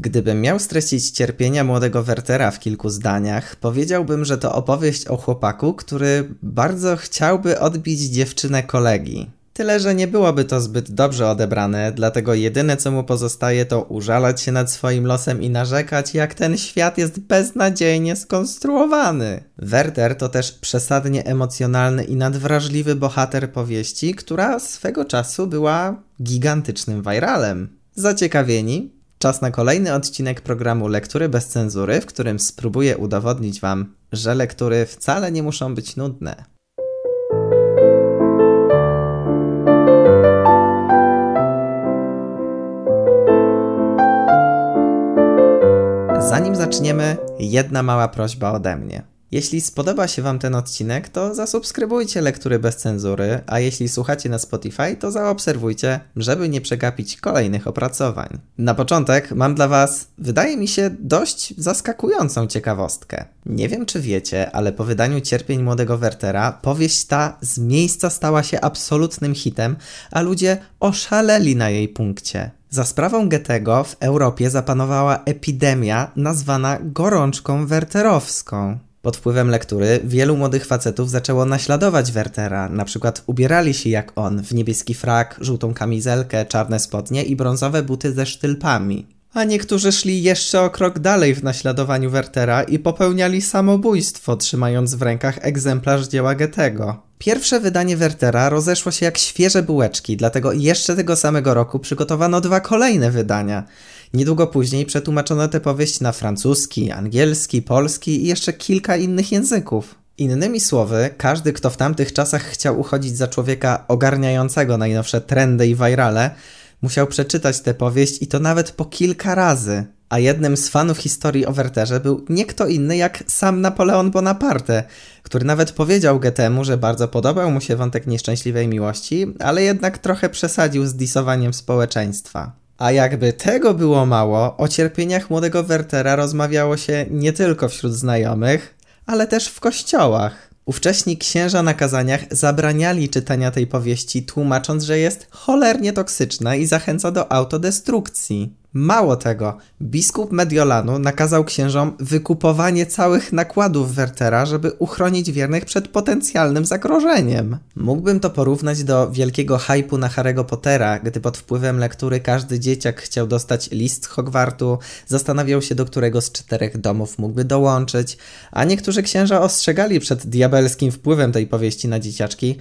Gdybym miał streścić cierpienia młodego Wertera w kilku zdaniach, powiedziałbym, że to opowieść o chłopaku, który bardzo chciałby odbić dziewczynę kolegi. Tyle, że nie byłoby to zbyt dobrze odebrane, dlatego jedyne co mu pozostaje to użalać się nad swoim losem i narzekać, jak ten świat jest beznadziejnie skonstruowany. Werter to też przesadnie emocjonalny i nadwrażliwy bohater powieści, która swego czasu była gigantycznym viralem. Zaciekawieni? Czas na kolejny odcinek programu Lektury bez cenzury, w którym spróbuję udowodnić Wam, że lektury wcale nie muszą być nudne. Zanim zaczniemy, jedna mała prośba ode mnie. Jeśli spodoba się Wam ten odcinek, to zasubskrybujcie lektury bez cenzury, a jeśli słuchacie na Spotify, to zaobserwujcie, żeby nie przegapić kolejnych opracowań. Na początek mam dla Was, wydaje mi się, dość zaskakującą ciekawostkę. Nie wiem, czy wiecie, ale po wydaniu Cierpień Młodego Wertera powieść ta z miejsca stała się absolutnym hitem, a ludzie oszaleli na jej punkcie. Za sprawą Goethego w Europie zapanowała epidemia nazwana gorączką werterowską. Pod wpływem lektury wielu młodych facetów zaczęło naśladować Wertera, na przykład ubierali się jak on w niebieski frak, żółtą kamizelkę, czarne spodnie i brązowe buty ze sztylpami. A niektórzy szli jeszcze o krok dalej w naśladowaniu Wertera i popełniali samobójstwo, trzymając w rękach egzemplarz dzieła Goethego. Pierwsze wydanie Wertera rozeszło się jak świeże bułeczki, dlatego jeszcze tego samego roku przygotowano dwa kolejne wydania. Niedługo później przetłumaczono tę powieść na francuski, angielski, polski i jeszcze kilka innych języków. Innymi słowy, każdy, kto w tamtych czasach chciał uchodzić za człowieka ogarniającego najnowsze trendy i virale, musiał przeczytać tę powieść i to nawet po kilka razy. A jednym z fanów historii o Werterze był nie kto inny jak sam Napoleon Bonaparte, który nawet powiedział Goethemu, że bardzo podobał mu się wątek nieszczęśliwej miłości, ale jednak trochę przesadził z disowaniem społeczeństwa. A jakby tego było mało, o cierpieniach młodego Wertera rozmawiało się nie tylko wśród znajomych, ale też w kościołach. Ówcześni księża na kazaniach zabraniali czytania tej powieści, tłumacząc, że jest cholernie toksyczna i zachęca do autodestrukcji. Mało tego, biskup Mediolanu nakazał księżom wykupowanie całych nakładów Wertera, żeby uchronić wiernych przed potencjalnym zagrożeniem. Mógłbym to porównać do wielkiego hypu na Harry'ego Pottera, gdy pod wpływem lektury każdy dzieciak chciał dostać list Hogwartu, zastanawiał się do którego z czterech domów mógłby dołączyć, a niektórzy księża ostrzegali przed diabelskim wpływem tej powieści na dzieciaczki.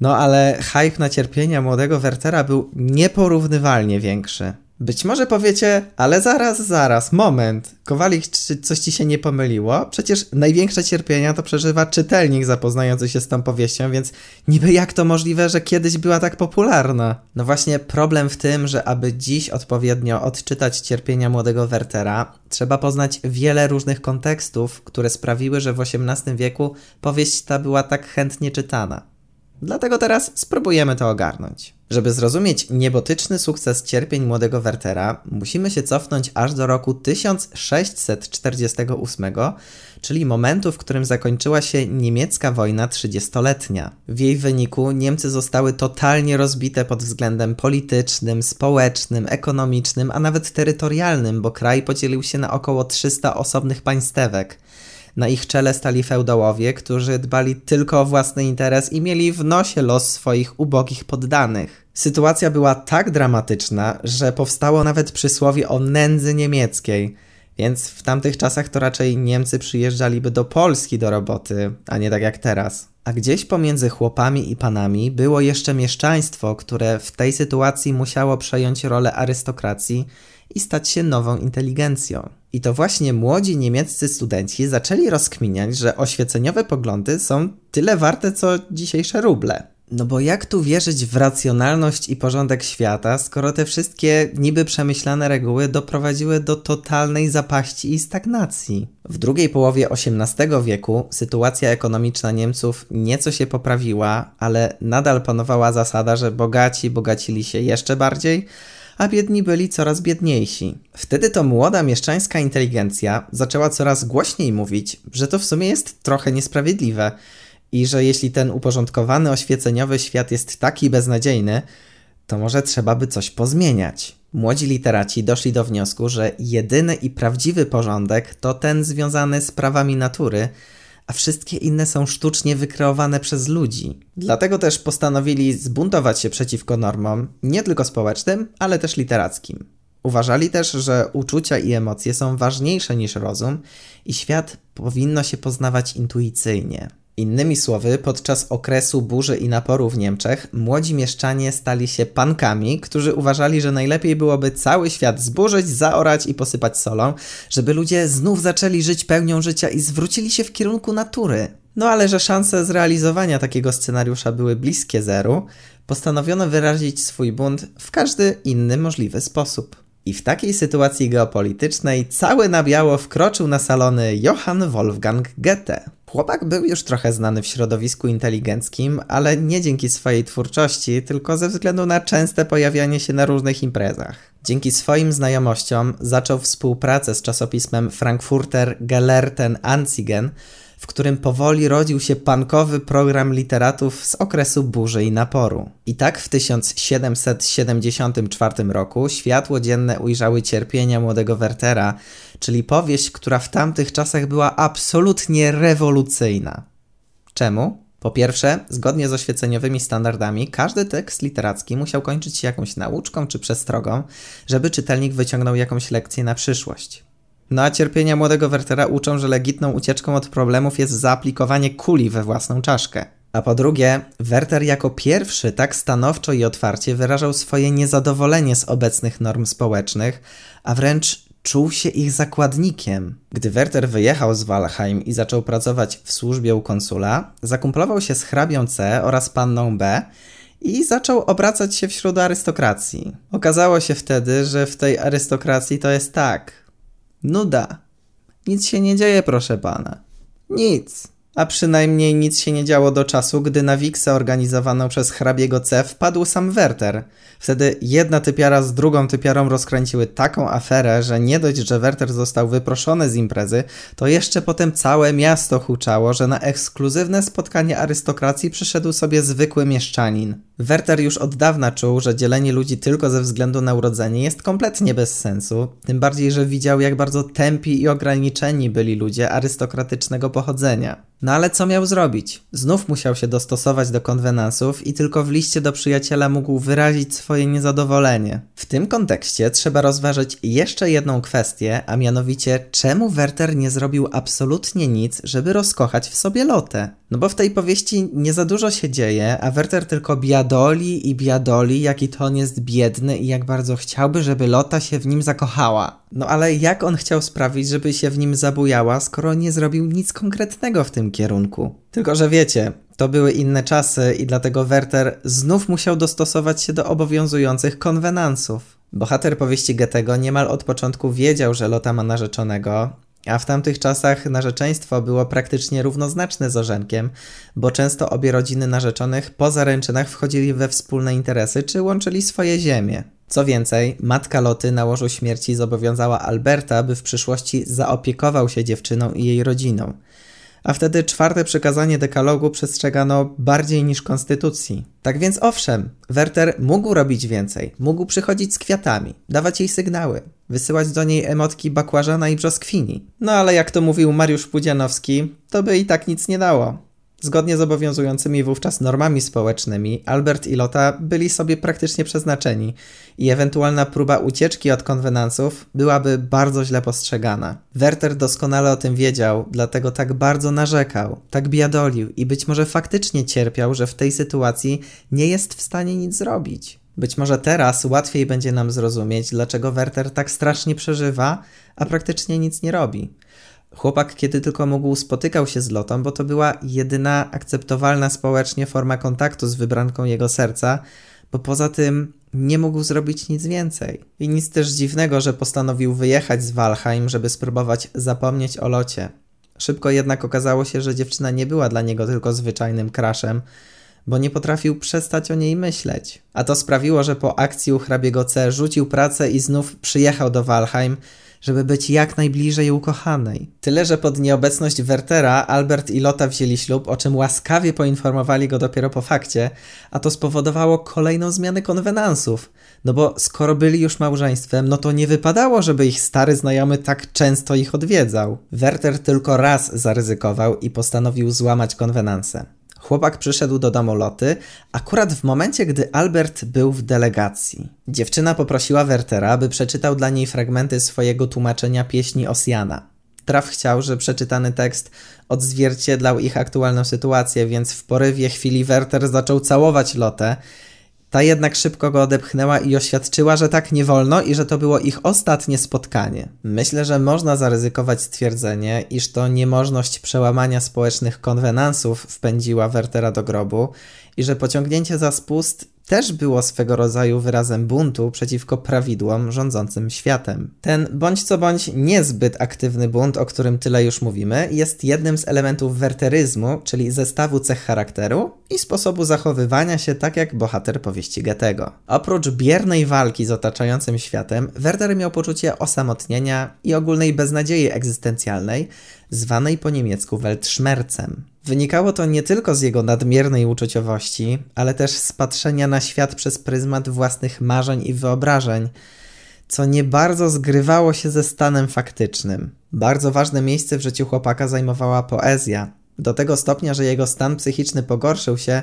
No ale hype na cierpienia młodego Wertera był nieporównywalnie większy. Być może powiecie, ale zaraz, zaraz, moment. Kowalik, czy coś ci się nie pomyliło? Przecież największe cierpienia to przeżywa czytelnik zapoznający się z tą powieścią, więc niby jak to możliwe, że kiedyś była tak popularna? No właśnie problem w tym, że aby dziś odpowiednio odczytać cierpienia młodego Wertera, trzeba poznać wiele różnych kontekstów, które sprawiły, że w XVIII wieku powieść ta była tak chętnie czytana. Dlatego teraz spróbujemy to ogarnąć. Żeby zrozumieć niebotyczny sukces cierpień młodego Wertera, musimy się cofnąć aż do roku 1648, czyli momentu, w którym zakończyła się niemiecka wojna trzydziestoletnia. W jej wyniku Niemcy zostały totalnie rozbite pod względem politycznym, społecznym, ekonomicznym, a nawet terytorialnym, bo kraj podzielił się na około 300 osobnych państewek. Na ich czele stali feudałowie, którzy dbali tylko o własny interes i mieli w nosie los swoich ubogich poddanych. Sytuacja była tak dramatyczna, że powstało nawet przysłowie o nędzy niemieckiej. Więc w tamtych czasach to raczej Niemcy przyjeżdżaliby do Polski do roboty, a nie tak jak teraz. A gdzieś pomiędzy chłopami i panami było jeszcze mieszczaństwo, które w tej sytuacji musiało przejąć rolę arystokracji i stać się nową inteligencją. I to właśnie młodzi niemieccy studenci zaczęli rozkminiać, że oświeceniowe poglądy są tyle warte co dzisiejsze ruble. No bo jak tu wierzyć w racjonalność i porządek świata, skoro te wszystkie niby przemyślane reguły doprowadziły do totalnej zapaści i stagnacji? W drugiej połowie XVIII wieku sytuacja ekonomiczna Niemców nieco się poprawiła, ale nadal panowała zasada, że bogaci bogacili się jeszcze bardziej, a biedni byli coraz biedniejsi. Wtedy to młoda mieszczańska inteligencja zaczęła coraz głośniej mówić, że to w sumie jest trochę niesprawiedliwe i że jeśli ten uporządkowany oświeceniowy świat jest taki beznadziejny, to może trzeba by coś pozmieniać. Młodzi literaci doszli do wniosku, że jedyny i prawdziwy porządek to ten związany z prawami natury, a wszystkie inne są sztucznie wykreowane przez ludzi. Dlatego też postanowili zbuntować się przeciwko normom, nie tylko społecznym, ale też literackim. Uważali też, że uczucia i emocje są ważniejsze niż rozum i świat powinno się poznawać intuicyjnie. Innymi słowy, podczas okresu burzy i naporu w Niemczech młodzi mieszczanie stali się pankami, którzy uważali, że najlepiej byłoby cały świat zburzyć, zaorać i posypać solą, żeby ludzie znów zaczęli żyć pełnią życia i zwrócili się w kierunku natury. No ale że szanse zrealizowania takiego scenariusza były bliskie zeru, postanowiono wyrazić swój bunt w każdy inny możliwy sposób. I w takiej sytuacji geopolitycznej cały na biało wkroczył na salony Johann Wolfgang Goethe. Chłopak był już trochę znany w środowisku inteligenckim, ale nie dzięki swojej twórczości, tylko ze względu na częste pojawianie się na różnych imprezach. Dzięki swoim znajomościom zaczął współpracę z czasopismem Frankfurter Gelehrten Anzeigen, w którym powoli rodził się pankowy program literatów z okresu burzy i naporu. I tak w 1774 roku światło dzienne ujrzały cierpienia młodego Wertera, czyli powieść, która w tamtych czasach była absolutnie rewolucyjna. Czemu? Po pierwsze, zgodnie z oświeceniowymi standardami, każdy tekst literacki musiał kończyć się jakąś nauczką czy przestrogą, żeby czytelnik wyciągnął jakąś lekcję na przyszłość. No a cierpienia młodego Wertera uczą, że legitną ucieczką od problemów jest zaaplikowanie kuli we własną czaszkę. A po drugie, Werter jako pierwszy tak stanowczo i otwarcie wyrażał swoje niezadowolenie z obecnych norm społecznych, a wręcz czuł się ich zakładnikiem. Gdy Werter wyjechał z Walheim i zaczął pracować w służbie u konsula, zakumplował się z hrabią C oraz panną B i zaczął obracać się wśród arystokracji. Okazało się wtedy, że w tej arystokracji to jest tak – Nuda. Nic się nie dzieje, proszę pana. Nic. A przynajmniej nic się nie działo do czasu, gdy na wiksę organizowaną przez hrabiego C wpadł sam Werter. Wtedy jedna typiara z drugą typiarą rozkręciły taką aferę, że nie dość, że Werter został wyproszony z imprezy, to jeszcze potem całe miasto huczało, że na ekskluzywne spotkanie arystokracji przyszedł sobie zwykły mieszczanin. Werter już od dawna czuł, że dzielenie ludzi tylko ze względu na urodzenie jest kompletnie bez sensu, tym bardziej, że widział jak bardzo tępi i ograniczeni byli ludzie arystokratycznego pochodzenia. No ale co miał zrobić? Znów musiał się dostosować do konwenansów i tylko w liście do przyjaciela mógł wyrazić swoje niezadowolenie. W tym kontekście trzeba rozważyć jeszcze jedną kwestię, a mianowicie czemu Werter nie zrobił absolutnie nic, żeby rozkochać w sobie Lotę? No bo w tej powieści nie za dużo się dzieje, a Werter tylko biadoli i biadoli, jaki to on jest biedny i jak bardzo chciałby, żeby Lota się w nim zakochała. No ale jak on chciał sprawić, żeby się w nim zabujała, skoro nie zrobił nic konkretnego w tym kierunku? Tylko, że wiecie, to były inne czasy i dlatego Werter znów musiał dostosować się do obowiązujących konwenansów. Bohater powieści Goethego niemal od początku wiedział, że Lota ma narzeczonego, a w tamtych czasach narzeczeństwo było praktycznie równoznaczne z orzenkiem, bo często obie rodziny narzeczonych po zaręczynach wchodzili we wspólne interesy czy łączyli swoje ziemie. Co więcej, matka Loty na łożu śmierci zobowiązała Alberta, by w przyszłości zaopiekował się dziewczyną i jej rodziną. A wtedy czwarte przykazanie dekalogu przestrzegano bardziej niż konstytucji. Tak więc owszem, Werter mógł robić więcej, mógł przychodzić z kwiatami, dawać jej sygnały, wysyłać do niej emotki bakłażana i brzoskwini. No ale jak to mówił Mariusz Pudzianowski, to by i tak nic nie dało. Zgodnie z obowiązującymi wówczas normami społecznymi, Albert i Lota byli sobie praktycznie przeznaczeni i ewentualna próba ucieczki od konwenansów byłaby bardzo źle postrzegana. Werter doskonale o tym wiedział, dlatego tak bardzo narzekał, tak biadolił i być może faktycznie cierpiał, że w tej sytuacji nie jest w stanie nic zrobić. Być może teraz łatwiej będzie nam zrozumieć, dlaczego Werter tak strasznie przeżywa, a praktycznie nic nie robi. Chłopak, kiedy tylko mógł, spotykał się z Lotą, bo to była jedyna akceptowalna społecznie forma kontaktu z wybranką jego serca, bo poza tym nie mógł zrobić nic więcej. I nic też dziwnego, że postanowił wyjechać z Walheim, żeby spróbować zapomnieć o Locie. Szybko jednak okazało się, że dziewczyna nie była dla niego tylko zwyczajnym kraszem, bo nie potrafił przestać o niej myśleć. A to sprawiło, że po akcji u hrabiego C rzucił pracę i znów przyjechał do Walheim, żeby być jak najbliżej ukochanej. Tyle, że pod nieobecność Wertera Albert i Lota wzięli ślub, o czym łaskawie poinformowali go dopiero po fakcie, a to spowodowało kolejną zmianę konwenansów. No bo skoro byli już małżeństwem, no to nie wypadało, żeby ich stary znajomy tak często ich odwiedzał. Werter tylko raz zaryzykował i postanowił złamać konwenanse. Chłopak przyszedł do domu Loty akurat w momencie, gdy Albert był w delegacji. Dziewczyna poprosiła Wertera, aby przeczytał dla niej fragmenty swojego tłumaczenia pieśni Osjana. Traf chciał, że przeczytany tekst odzwierciedlał ich aktualną sytuację, więc w porywie chwili Werter zaczął całować Lotę, ta jednak szybko go odepchnęła i oświadczyła, że tak nie wolno i że to było ich ostatnie spotkanie. Myślę, że można zaryzykować stwierdzenie, iż to niemożność przełamania społecznych konwenansów wpędziła Wertera do grobu i że pociągnięcie za spust też było swego rodzaju wyrazem buntu przeciwko prawidłom rządzącym światem. Ten bądź co bądź niezbyt aktywny bunt, o którym tyle już mówimy, jest jednym z elementów werteryzmu, czyli zestawu cech charakteru i sposobu zachowywania się tak jak bohater powieści Goethego. Oprócz biernej walki z otaczającym światem, Werter miał poczucie osamotnienia i ogólnej beznadziei egzystencjalnej, zwanej po niemiecku Weltschmerzem. Wynikało to nie tylko z jego nadmiernej uczuciowości, ale też z patrzenia na świat przez pryzmat własnych marzeń i wyobrażeń, co nie bardzo zgrywało się ze stanem faktycznym. Bardzo ważne miejsce w życiu chłopaka zajmowała poezja, do tego stopnia, że jego stan psychiczny pogorszył się,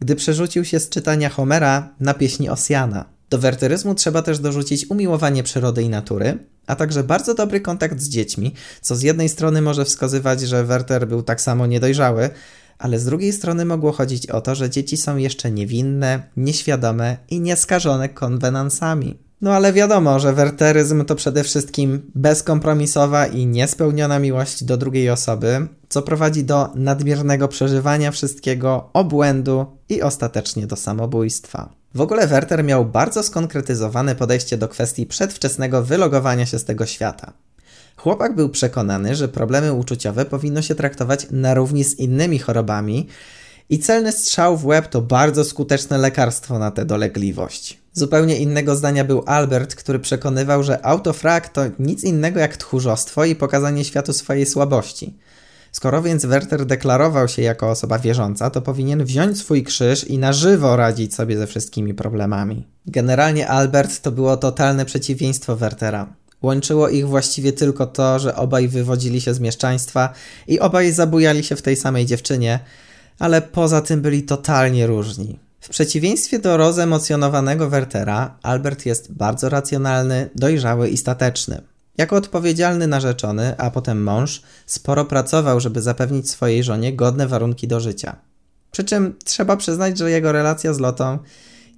gdy przerzucił się z czytania Homera na pieśni Osjana. Do werteryzmu trzeba też dorzucić umiłowanie przyrody i natury, a także bardzo dobry kontakt z dziećmi, co z jednej strony może wskazywać, że Werter był tak samo niedojrzały, ale z drugiej strony mogło chodzić o to, że dzieci są jeszcze niewinne, nieświadome i nieskażone konwenansami. No ale wiadomo, że werteryzm to przede wszystkim bezkompromisowa i niespełniona miłość do drugiej osoby, co prowadzi do nadmiernego przeżywania wszystkiego, obłędu i ostatecznie do samobójstwa. W ogóle Werter miał bardzo skonkretyzowane podejście do kwestii przedwczesnego wylogowania się z tego świata. Chłopak był przekonany, że problemy uczuciowe powinno się traktować na równi z innymi chorobami i celny strzał w łeb to bardzo skuteczne lekarstwo na tę dolegliwość. Zupełnie innego zdania był Albert, który przekonywał, że autofrag to nic innego jak tchórzostwo i pokazanie światu swojej słabości – Skoro więc Werter deklarował się jako osoba wierząca, to powinien wziąć swój krzyż i na żywo radzić sobie ze wszystkimi problemami. Generalnie Albert to było totalne przeciwieństwo Wertera. Łączyło ich właściwie tylko to, że obaj wywodzili się z mieszczaństwa i obaj zabujali się w tej samej dziewczynie, ale poza tym byli totalnie różni. W przeciwieństwie do rozemocjonowanego Wertera, Albert jest bardzo racjonalny, dojrzały i stateczny. Jako odpowiedzialny narzeczony, a potem mąż, sporo pracował, żeby zapewnić swojej żonie godne warunki do życia. Przy czym trzeba przyznać, że jego relacja z Lotą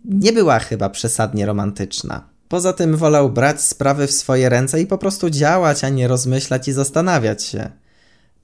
nie była chyba przesadnie romantyczna. Poza tym wolał brać sprawy w swoje ręce i po prostu działać, a nie rozmyślać i zastanawiać się.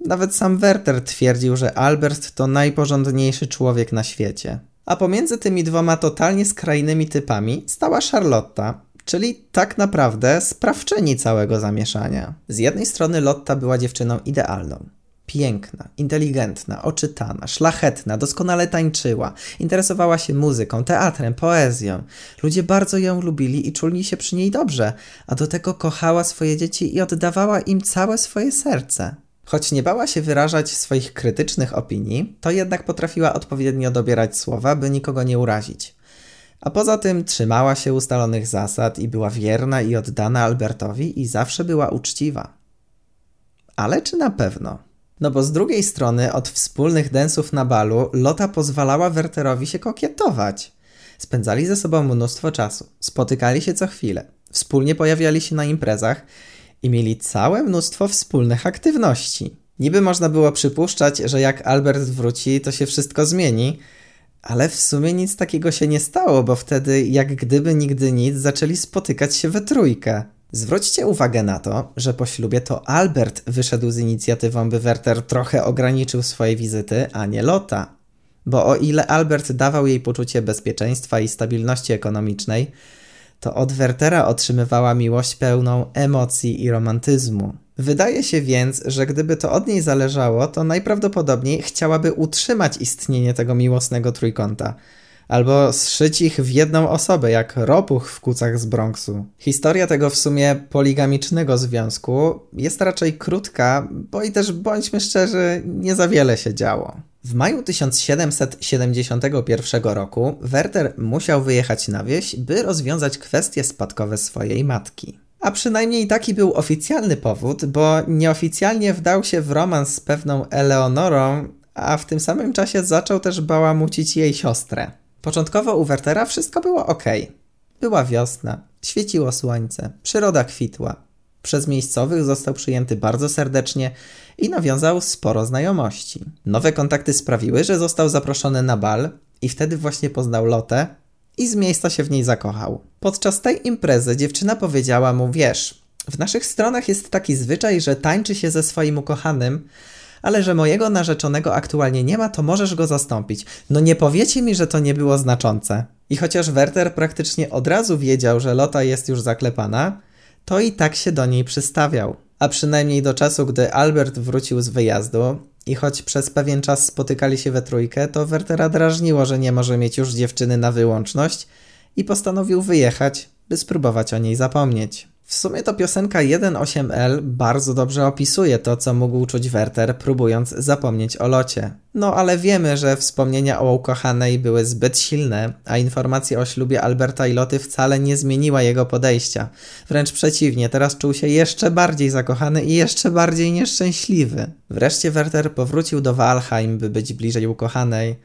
Nawet sam Werter twierdził, że Albert to najporządniejszy człowiek na świecie. A pomiędzy tymi dwoma totalnie skrajnymi typami stała Charlotta, czyli tak naprawdę sprawczyni całego zamieszania. Z jednej strony Lotta była dziewczyną idealną. Piękna, inteligentna, oczytana, szlachetna, doskonale tańczyła, interesowała się muzyką, teatrem, poezją. Ludzie bardzo ją lubili i czuli się przy niej dobrze, a do tego kochała swoje dzieci i oddawała im całe swoje serce. Choć nie bała się wyrażać swoich krytycznych opinii, to jednak potrafiła odpowiednio dobierać słowa, by nikogo nie urazić. A poza tym trzymała się ustalonych zasad i była wierna i oddana Albertowi i zawsze była uczciwa. Ale czy na pewno? No bo z drugiej strony od wspólnych densów na balu Lota pozwalała Werterowi się kokietować. Spędzali ze sobą mnóstwo czasu, spotykali się co chwilę, wspólnie pojawiali się na imprezach i mieli całe mnóstwo wspólnych aktywności. Niby można było przypuszczać, że jak Albert wróci, to się wszystko zmieni, ale w sumie nic takiego się nie stało, bo wtedy, jak gdyby nigdy nic, zaczęli spotykać się we trójkę. Zwróćcie uwagę na to, że po ślubie to Albert wyszedł z inicjatywą, by Werter trochę ograniczył swoje wizyty, a nie Lota. Bo o ile Albert dawał jej poczucie bezpieczeństwa i stabilności ekonomicznej, to od Wertera otrzymywała miłość pełną emocji i romantyzmu. Wydaje się więc, że gdyby to od niej zależało, to najprawdopodobniej chciałaby utrzymać istnienie tego miłosnego trójkąta, albo zszyć ich w jedną osobę, jak ropuch w kucach z Bronxu. Historia tego w sumie poligamicznego związku jest raczej krótka, bo i też bądźmy szczerzy, nie za wiele się działo. W maju 1771 roku Werter musiał wyjechać na wieś, by rozwiązać kwestie spadkowe swojej matki. A przynajmniej taki był oficjalny powód, bo nieoficjalnie wdał się w romans z pewną Eleonorą, a w tym samym czasie zaczął też bałamucić jej siostrę. Początkowo u Wertera wszystko było ok. Była wiosna, świeciło słońce, przyroda kwitła. Przez miejscowych został przyjęty bardzo serdecznie i nawiązał sporo znajomości. Nowe kontakty sprawiły, że został zaproszony na bal i wtedy właśnie poznał Lotę i z miejsca się w niej zakochał. Podczas tej imprezy dziewczyna powiedziała mu: Wiesz, w naszych stronach jest taki zwyczaj, że tańczy się ze swoim ukochanym, ale że mojego narzeczonego aktualnie nie ma, to możesz go zastąpić. No nie powiecie mi, że to nie było znaczące. I chociaż Werter praktycznie od razu wiedział, że Lota jest już zaklepana, to i tak się do niej przystawiał. A przynajmniej do czasu, gdy Albert wrócił z wyjazdu i choć przez pewien czas spotykali się we trójkę, to Wertera drażniło, że nie może mieć już dziewczyny na wyłączność i postanowił wyjechać, by spróbować o niej zapomnieć. W sumie to piosenka 1.8L bardzo dobrze opisuje to, co mógł czuć Werter, próbując zapomnieć o locie. No ale wiemy, że wspomnienia o ukochanej były zbyt silne, a informacja o ślubie Alberta i Loty wcale nie zmieniła jego podejścia. Wręcz przeciwnie, teraz czuł się jeszcze bardziej zakochany i jeszcze bardziej nieszczęśliwy. Wreszcie Werter powrócił do Walheim, by być bliżej ukochanej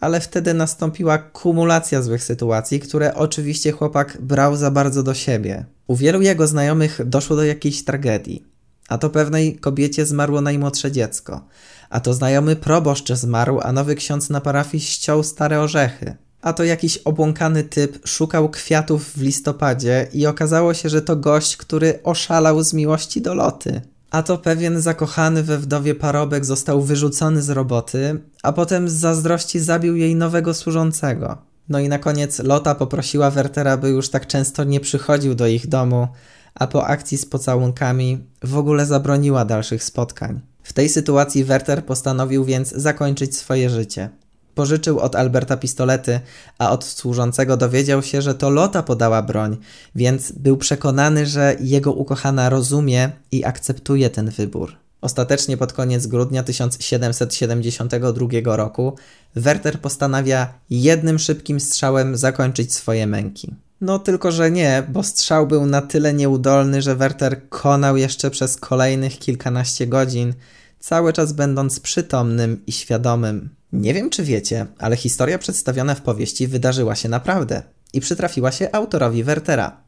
ale wtedy nastąpiła kumulacja złych sytuacji, które oczywiście chłopak brał za bardzo do siebie. U wielu jego znajomych doszło do jakiejś tragedii. A to pewnej kobiecie zmarło najmłodsze dziecko. A to znajomy proboszcz zmarł, a nowy ksiądz na parafii ściął stare orzechy. A to jakiś obłąkany typ szukał kwiatów w listopadzie i okazało się, że to gość, który oszalał z miłości do loty. A to pewien zakochany we wdowie parobek został wyrzucony z roboty, a potem z zazdrości zabił jej nowego służącego. No i na koniec Lota poprosiła Wertera, by już tak często nie przychodził do ich domu, a po akcji z pocałunkami w ogóle zabroniła dalszych spotkań. W tej sytuacji Werter postanowił więc zakończyć swoje życie. Pożyczył od Alberta pistolety, a od służącego dowiedział się, że to Lota podała broń, więc był przekonany, że jego ukochana rozumie i akceptuje ten wybór. Ostatecznie pod koniec grudnia 1772 roku Werter postanawia jednym szybkim strzałem zakończyć swoje męki. No tylko, że nie, bo strzał był na tyle nieudolny, że Werter konał jeszcze przez kolejnych kilkanaście godzin, cały czas będąc przytomnym i świadomym. Nie wiem, czy wiecie, ale historia przedstawiona w powieści wydarzyła się naprawdę i przytrafiła się autorowi Wertera.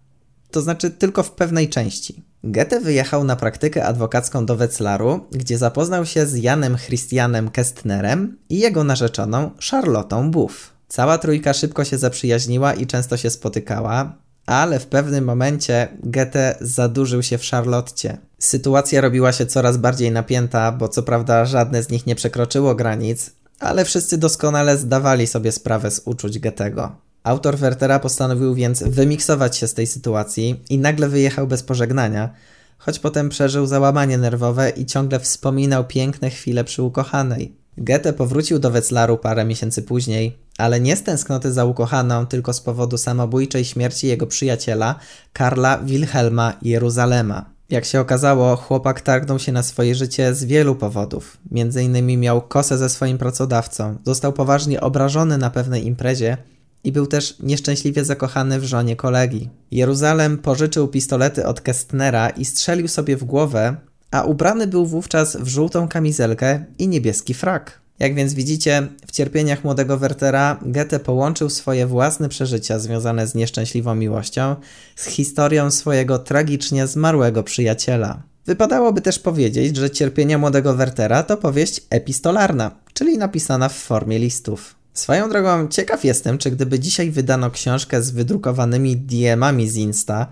To znaczy tylko w pewnej części. Goethe wyjechał na praktykę adwokacką do Wetzlaru, gdzie zapoznał się z Janem Christianem Kestnerem i jego narzeczoną Charlottą Buff. Cała trójka szybko się zaprzyjaźniła i często się spotykała, ale w pewnym momencie Goethe zadłużył się w Charlotcie. Sytuacja robiła się coraz bardziej napięta, bo co prawda żadne z nich nie przekroczyło granic, ale wszyscy doskonale zdawali sobie sprawę z uczuć Goethego. Autor Wertera postanowił więc wymiksować się z tej sytuacji i nagle wyjechał bez pożegnania, choć potem przeżył załamanie nerwowe i ciągle wspominał piękne chwile przy ukochanej. Goethe powrócił do Wetzlaru parę miesięcy później, ale nie z tęsknoty za ukochaną, tylko z powodu samobójczej śmierci jego przyjaciela, Karla Wilhelma Jeruzalema. Jak się okazało, chłopak targnął się na swoje życie z wielu powodów. Między innymi miał kosę ze swoim pracodawcą, został poważnie obrażony na pewnej imprezie i był też nieszczęśliwie zakochany w żonie kolegi. Jeruzalem pożyczył pistolety od Kestnera i strzelił sobie w głowę, a ubrany był wówczas w żółtą kamizelkę i niebieski frak. Jak więc widzicie, w cierpieniach młodego Wertera Goethe połączył swoje własne przeżycia związane z nieszczęśliwą miłością z historią swojego tragicznie zmarłego przyjaciela. Wypadałoby też powiedzieć, że cierpienia młodego Wertera to powieść epistolarna, czyli napisana w formie listów. Swoją drogą ciekaw jestem, czy gdyby dzisiaj wydano książkę z wydrukowanymi DM-ami z Insta,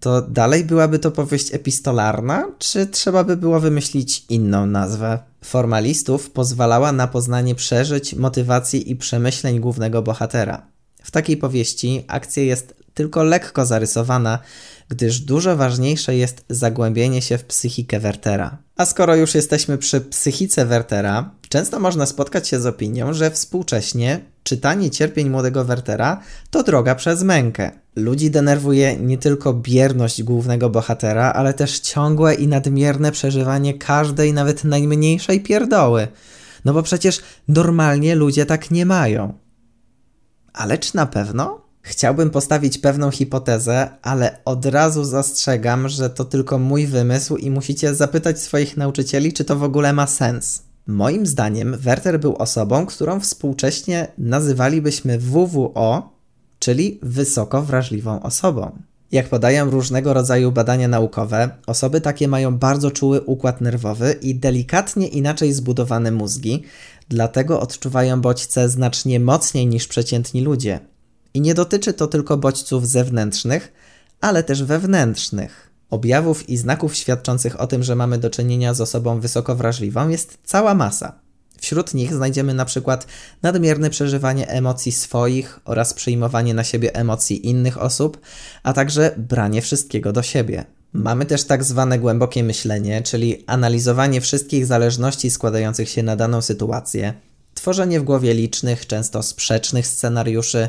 to dalej byłaby to powieść epistolarna, czy trzeba by było wymyślić inną nazwę? Formalistów pozwalała na poznanie przeżyć, motywacji i przemyśleń głównego bohatera. W takiej powieści akcja jest tylko lekko zarysowana, gdyż dużo ważniejsze jest zagłębienie się w psychikę Wertera. A skoro już jesteśmy przy psychice Wertera, Często można spotkać się z opinią, że współcześnie czytanie cierpień młodego Wertera to droga przez mękę. Ludzi denerwuje nie tylko bierność głównego bohatera, ale też ciągłe i nadmierne przeżywanie każdej, nawet najmniejszej pierdoły. No bo przecież normalnie ludzie tak nie mają. Ale czy na pewno? Chciałbym postawić pewną hipotezę, ale od razu zastrzegam, że to tylko mój wymysł i musicie zapytać swoich nauczycieli, czy to w ogóle ma sens. Moim zdaniem Werter był osobą, którą współcześnie nazywalibyśmy WWO, czyli wysoko wrażliwą osobą. Jak podają różnego rodzaju badania naukowe, osoby takie mają bardzo czuły układ nerwowy i delikatnie inaczej zbudowane mózgi, dlatego odczuwają bodźce znacznie mocniej niż przeciętni ludzie. I nie dotyczy to tylko bodźców zewnętrznych, ale też wewnętrznych. Objawów i znaków świadczących o tym, że mamy do czynienia z osobą wysoko wrażliwą jest cała masa. Wśród nich znajdziemy na przykład nadmierne przeżywanie emocji swoich oraz przyjmowanie na siebie emocji innych osób, a także branie wszystkiego do siebie. Mamy też tak zwane głębokie myślenie, czyli analizowanie wszystkich zależności składających się na daną sytuację, tworzenie w głowie licznych, często sprzecznych scenariuszy,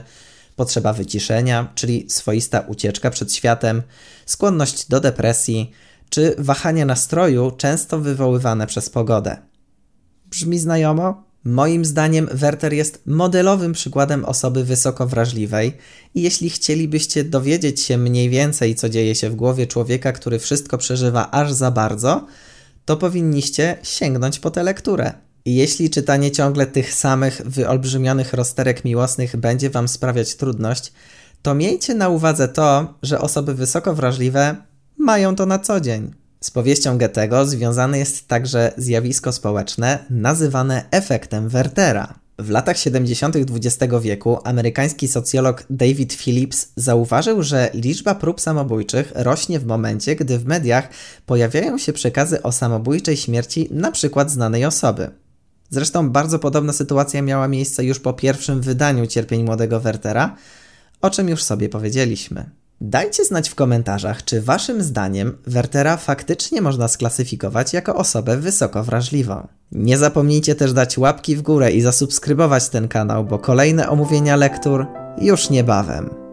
potrzeba wyciszenia, czyli swoista ucieczka przed światem, skłonność do depresji, czy wahanie nastroju, często wywoływane przez pogodę. Brzmi znajomo? Moim zdaniem Werter jest modelowym przykładem osoby wysoko wrażliwej i jeśli chcielibyście dowiedzieć się mniej więcej, co dzieje się w głowie człowieka, który wszystko przeżywa aż za bardzo, to powinniście sięgnąć po tę lekturę. Jeśli czytanie ciągle tych samych wyolbrzymionych rozterek miłosnych będzie Wam sprawiać trudność, to miejcie na uwadze to, że osoby wysoko wrażliwe mają to na co dzień. Z powieścią Goethego związane jest także zjawisko społeczne nazywane efektem Wertera. W latach 70. XX wieku amerykański socjolog David Phillips zauważył, że liczba prób samobójczych rośnie w momencie, gdy w mediach pojawiają się przekazy o samobójczej śmierci np. znanej osoby. Zresztą bardzo podobna sytuacja miała miejsce już po pierwszym wydaniu Cierpień Młodego Wertera, o czym już sobie powiedzieliśmy. Dajcie znać w komentarzach, czy waszym zdaniem Wertera faktycznie można sklasyfikować jako osobę wysoko wrażliwą. Nie zapomnijcie też dać łapki w górę i zasubskrybować ten kanał, bo kolejne omówienia lektur już niebawem.